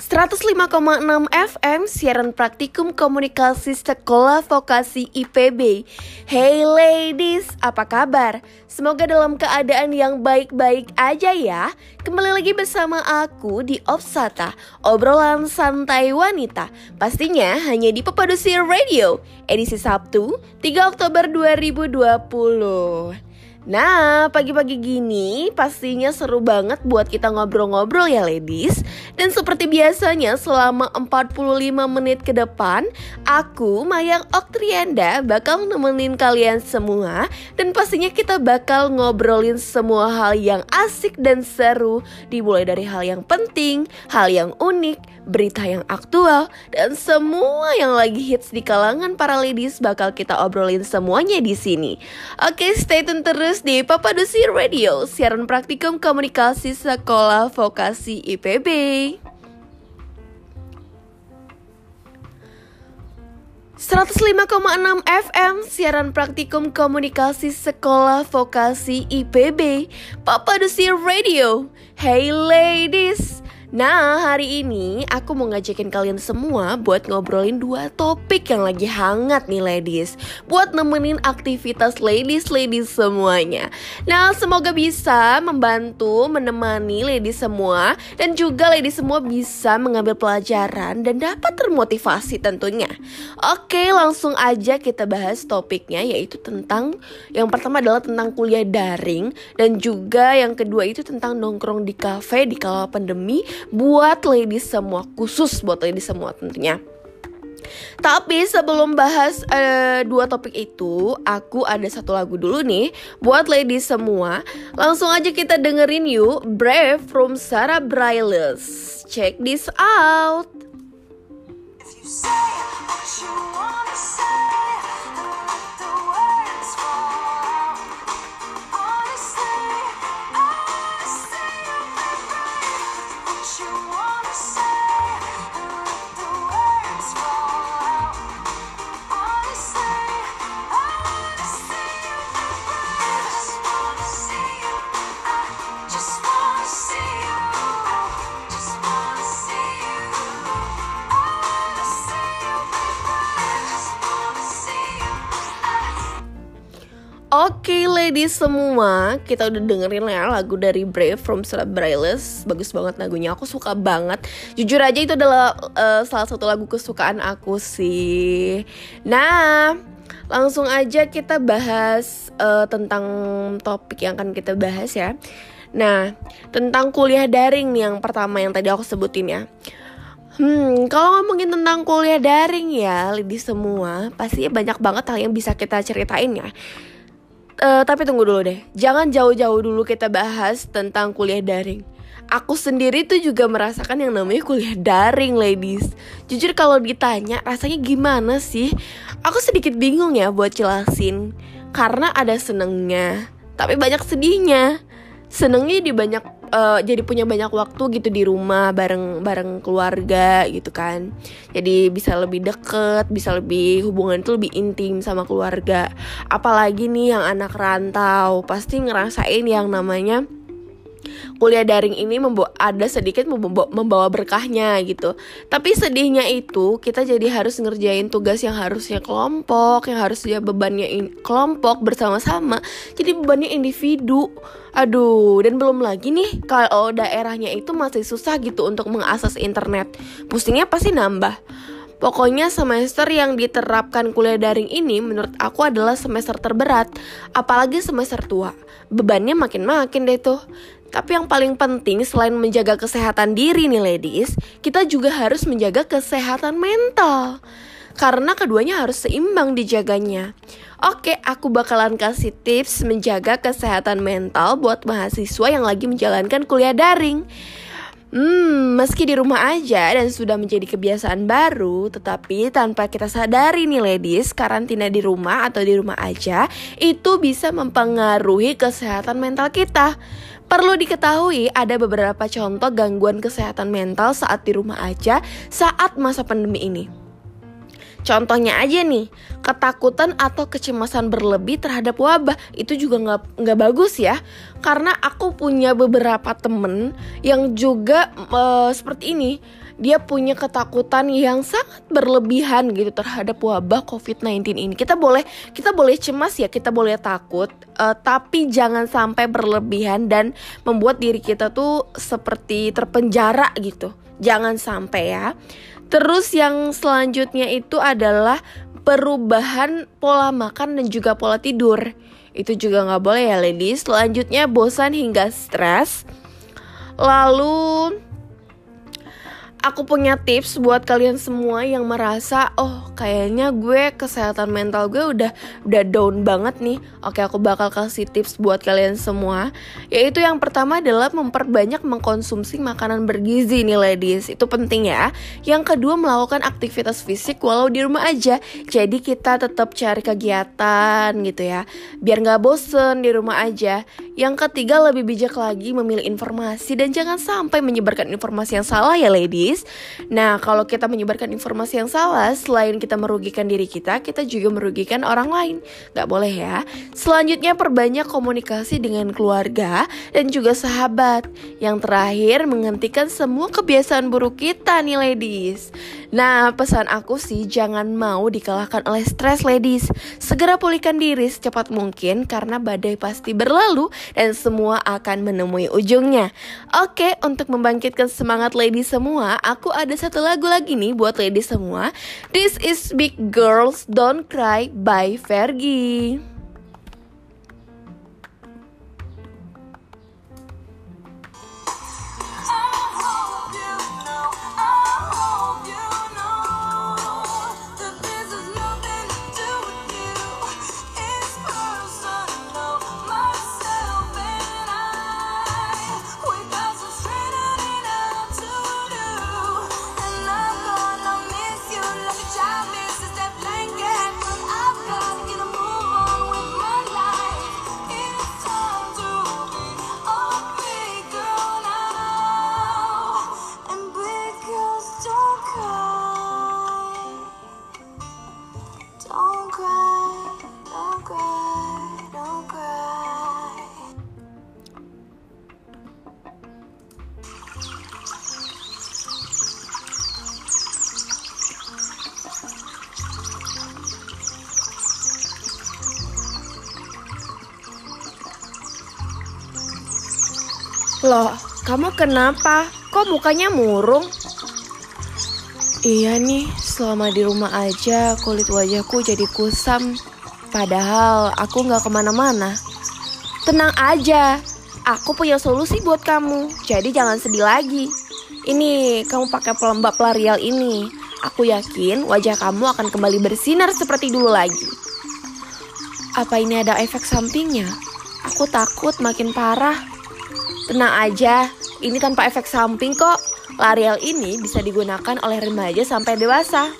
105,6 FM siaran praktikum komunikasi sekolah vokasi IPB. Hey ladies, apa kabar? Semoga dalam keadaan yang baik-baik aja ya. Kembali lagi bersama aku di Opsata, obrolan santai wanita. Pastinya hanya di Pepadusi Radio, edisi Sabtu 3 Oktober 2020. Nah, pagi-pagi gini pastinya seru banget buat kita ngobrol-ngobrol ya ladies. Dan seperti biasanya selama 45 menit ke depan Aku, Mayang Oktrianda bakal nemenin kalian semua. Dan pastinya kita bakal ngobrolin semua hal yang asik dan seru. Dimulai dari hal yang penting, hal yang unik, berita yang aktual Dan semua yang lagi hits di kalangan para ladies bakal kita obrolin semuanya di sini. Oke, stay tune terus terus di Papa Dusi Radio, siaran praktikum komunikasi sekolah vokasi IPB. ...105,6 FM siaran praktikum komunikasi sekolah vokasi IPB Papa Dusi Radio Hey ladies Nah, hari ini aku mau ngajakin kalian semua buat ngobrolin dua topik yang lagi hangat nih ladies. Buat nemenin aktivitas ladies-ladies semuanya. Nah, semoga bisa membantu menemani ladies semua Dan juga ladies semua bisa mengambil pelajaran dan dapat termotivasi tentunya. Oke, langsung aja kita bahas topiknya yaitu tentang Yang pertama adalah tentang kuliah daring Dan juga yang kedua itu tentang nongkrong di cafe di kala pandemi buat ladies semua khusus buat ladies semua tentunya tapi sebelum bahas uh, dua topik itu, aku ada satu lagu dulu nih buat ladies semua. Langsung aja kita dengerin yuk Brave from Sarah Bareilles. Check this out. If you say Oke okay, ladies semua, kita udah dengerin ya lagu dari Brave from Celebrales Bagus banget lagunya, aku suka banget. Jujur aja itu adalah uh, salah satu lagu kesukaan aku sih. Nah, langsung aja kita bahas uh, tentang topik yang akan kita bahas ya. Nah, tentang kuliah daring nih yang pertama yang tadi aku sebutin ya. Hmm, kalau ngomongin tentang kuliah daring ya, ladies semua, pasti banyak banget hal yang bisa kita ceritain ya uh, tapi tunggu dulu deh. Jangan jauh-jauh dulu kita bahas tentang kuliah daring. Aku sendiri tuh juga merasakan yang namanya kuliah daring, ladies. Jujur kalau ditanya rasanya gimana sih? Aku sedikit bingung ya buat jelasin. Karena ada senengnya, tapi banyak sedihnya. Senengnya di banyak uh, jadi punya banyak waktu gitu di rumah bareng bareng keluarga gitu kan. Jadi bisa lebih deket bisa lebih hubungan itu lebih intim sama keluarga. Apalagi nih yang anak rantau pasti ngerasain yang namanya kuliah daring ini membawa ada sedikit membawa, berkahnya gitu. Tapi sedihnya itu kita jadi harus ngerjain tugas yang harusnya kelompok, yang harusnya bebannya in, kelompok bersama-sama. Jadi bebannya individu. Aduh, dan belum lagi nih kalau daerahnya itu masih susah gitu untuk mengakses internet. Pusingnya pasti nambah. Pokoknya semester yang diterapkan kuliah daring ini menurut aku adalah semester terberat, apalagi semester tua. Bebannya makin-makin deh tuh. Tapi yang paling penting selain menjaga kesehatan diri nih ladies, kita juga harus menjaga kesehatan mental. Karena keduanya harus seimbang dijaganya. Oke, aku bakalan kasih tips menjaga kesehatan mental buat mahasiswa yang lagi menjalankan kuliah daring. Hmm, meski di rumah aja dan sudah menjadi kebiasaan baru, tetapi tanpa kita sadari nih ladies, karantina di rumah atau di rumah aja itu bisa mempengaruhi kesehatan mental kita. Perlu diketahui ada beberapa contoh gangguan kesehatan mental saat di rumah aja saat masa pandemi ini. Contohnya aja nih, ketakutan atau kecemasan berlebih terhadap wabah itu juga nggak bagus ya. Karena aku punya beberapa temen yang juga uh, seperti ini. Dia punya ketakutan yang sangat berlebihan gitu terhadap wabah COVID-19 ini. Kita boleh kita boleh cemas ya, kita boleh takut, uh, tapi jangan sampai berlebihan dan membuat diri kita tuh seperti terpenjara gitu. Jangan sampai ya. Terus yang selanjutnya itu adalah perubahan pola makan dan juga pola tidur. Itu juga nggak boleh ya ladies. Selanjutnya bosan hingga stres. Lalu aku punya tips buat kalian semua yang merasa oh kayaknya gue kesehatan mental gue udah udah down banget nih. Oke, aku bakal kasih tips buat kalian semua. Yaitu yang pertama adalah memperbanyak mengkonsumsi makanan bergizi nih ladies. Itu penting ya. Yang kedua melakukan aktivitas fisik walau di rumah aja. Jadi kita tetap cari kegiatan gitu ya. Biar nggak bosen di rumah aja. Yang ketiga lebih bijak lagi memilih informasi dan jangan sampai menyebarkan informasi yang salah ya ladies Nah, kalau kita menyebarkan informasi yang salah, selain kita merugikan diri kita, kita juga merugikan orang lain. Gak boleh ya. Selanjutnya, perbanyak komunikasi dengan keluarga dan juga sahabat. Yang terakhir, menghentikan semua kebiasaan buruk kita nih ladies. Nah, pesan aku sih jangan mau dikalahkan oleh stres ladies. Segera pulihkan diri secepat mungkin karena badai pasti berlalu dan semua akan menemui ujungnya. Oke, untuk membangkitkan semangat ladies semua, aku ada satu lagu lagi nih buat ladies semua. This is Big Girls Don't Cry by Fergie. Loh, kamu kenapa? Kok mukanya murung? Iya nih, selama di rumah aja kulit wajahku jadi kusam. Padahal aku nggak ke mana-mana. Tenang aja, aku punya solusi buat kamu. Jadi jangan sedih lagi. Ini, kamu pakai pelembab L'Oreal ini. Aku yakin wajah kamu akan kembali bersinar seperti dulu lagi. Apa ini ada efek sampingnya? Aku takut makin parah. Tenang aja, ini tanpa efek samping kok. L'Oreal ini bisa digunakan oleh remaja sampai dewasa.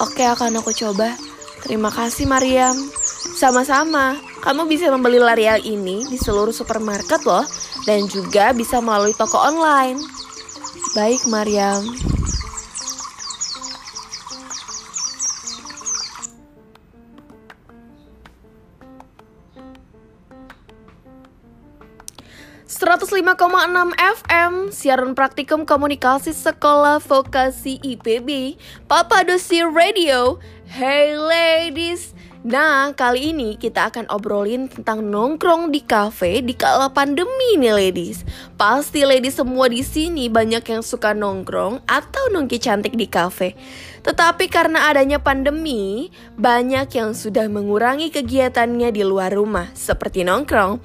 Oke, akan aku coba. Terima kasih, Mariam. Sama-sama, kamu bisa membeli L'Oreal ini di seluruh supermarket loh, dan juga bisa melalui toko online. Baik, Mariam. 105,6 FM Siaran Praktikum Komunikasi Sekolah Vokasi IPB Papa Dosi Radio Hey ladies Nah, kali ini kita akan obrolin tentang nongkrong di cafe di kala pandemi nih ladies. Pasti ladies semua di sini banyak yang suka nongkrong atau nongki cantik di cafe. Tetapi karena adanya pandemi, banyak yang sudah mengurangi kegiatannya di luar rumah, seperti nongkrong.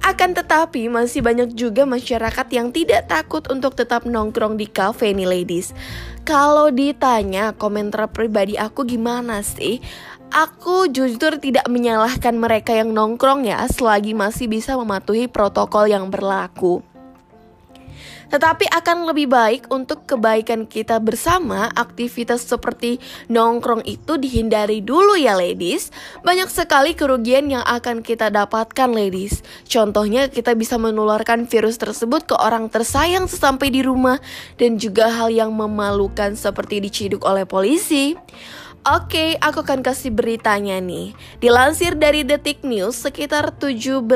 Akan tetapi masih banyak juga masyarakat yang tidak takut untuk tetap nongkrong di cafe nih ladies. Kalau ditanya komentar pribadi aku gimana sih? Aku jujur tidak menyalahkan mereka yang nongkrong ya selagi masih bisa mematuhi protokol yang berlaku. Tetapi akan lebih baik untuk kebaikan kita bersama, aktivitas seperti nongkrong itu dihindari dulu ya ladies. Banyak sekali kerugian yang akan kita dapatkan ladies. Contohnya kita bisa menularkan virus tersebut ke orang tersayang sesampai di rumah dan juga hal yang memalukan seperti diciduk oleh polisi. Oke, aku akan kasih beritanya nih. Dilansir dari Detik News, sekitar 17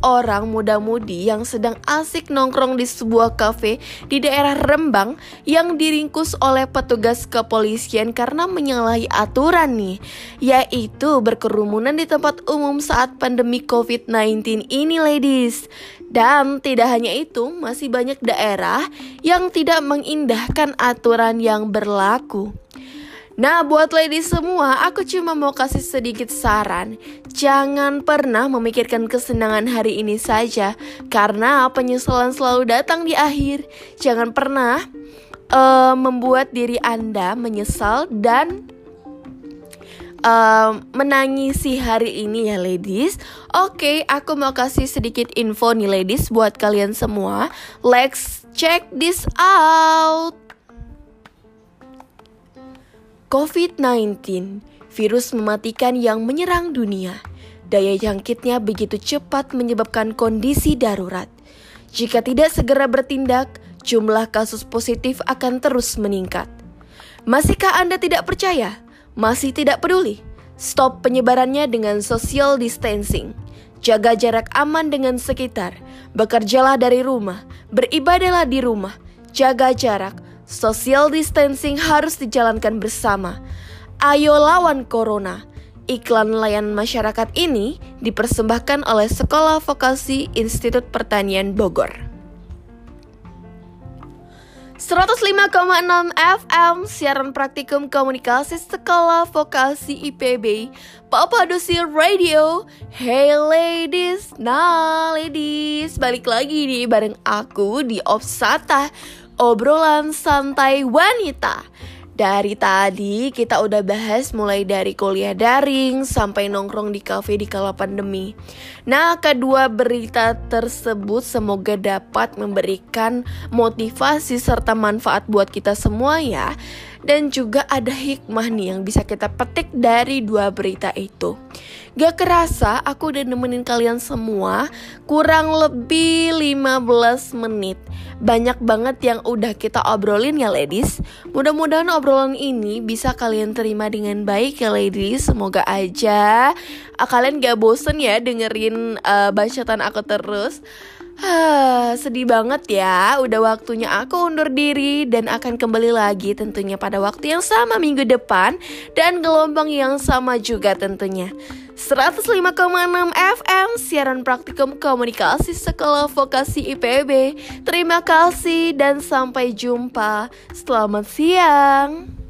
orang muda-mudi yang sedang asik nongkrong di sebuah kafe di daerah Rembang yang diringkus oleh petugas kepolisian karena menyalahi aturan nih, yaitu berkerumunan di tempat umum saat pandemi COVID-19 ini ladies. Dan tidak hanya itu, masih banyak daerah yang tidak mengindahkan aturan yang berlaku. Nah, buat lady semua, aku cuma mau kasih sedikit saran. Jangan pernah memikirkan kesenangan hari ini saja, karena penyesalan selalu datang di akhir. Jangan pernah uh, membuat diri Anda menyesal dan uh, menangisi hari ini ya ladies Oke, okay, aku mau kasih sedikit info nih ladies buat kalian semua Let's check this out COVID-19, virus mematikan yang menyerang dunia. Daya jangkitnya begitu cepat menyebabkan kondisi darurat. Jika tidak segera bertindak, jumlah kasus positif akan terus meningkat. Masihkah Anda tidak percaya? Masih tidak peduli? Stop penyebarannya dengan social distancing. Jaga jarak aman dengan sekitar. Bekerjalah dari rumah. Beribadahlah di rumah. Jaga jarak Social distancing harus dijalankan bersama. Ayo lawan corona. Iklan layanan masyarakat ini dipersembahkan oleh Sekolah Vokasi Institut Pertanian Bogor. 105,6 FM siaran praktikum komunikasi Sekolah Vokasi IPB Papa Dosi Radio Hey ladies, nah ladies Balik lagi nih bareng aku di Opsata obrolan santai wanita. Dari tadi kita udah bahas mulai dari kuliah daring sampai nongkrong di kafe di kala pandemi. Nah, kedua berita tersebut semoga dapat memberikan motivasi serta manfaat buat kita semua ya. Dan juga ada hikmah nih yang bisa kita petik dari dua berita itu. Gak kerasa aku udah nemenin kalian semua kurang lebih 15 menit. Banyak banget yang udah kita obrolin ya ladies. Mudah-mudahan obrolan ini bisa kalian terima dengan baik ya ladies. Semoga aja uh, kalian gak bosen ya dengerin uh, bacaan aku terus. Hah, sedih banget ya, udah waktunya aku undur diri dan akan kembali lagi tentunya pada waktu yang sama minggu depan dan gelombang yang sama juga tentunya. 105,6 FM siaran praktikum komunikasi Sekolah Vokasi IPB. Terima kasih dan sampai jumpa. Selamat siang.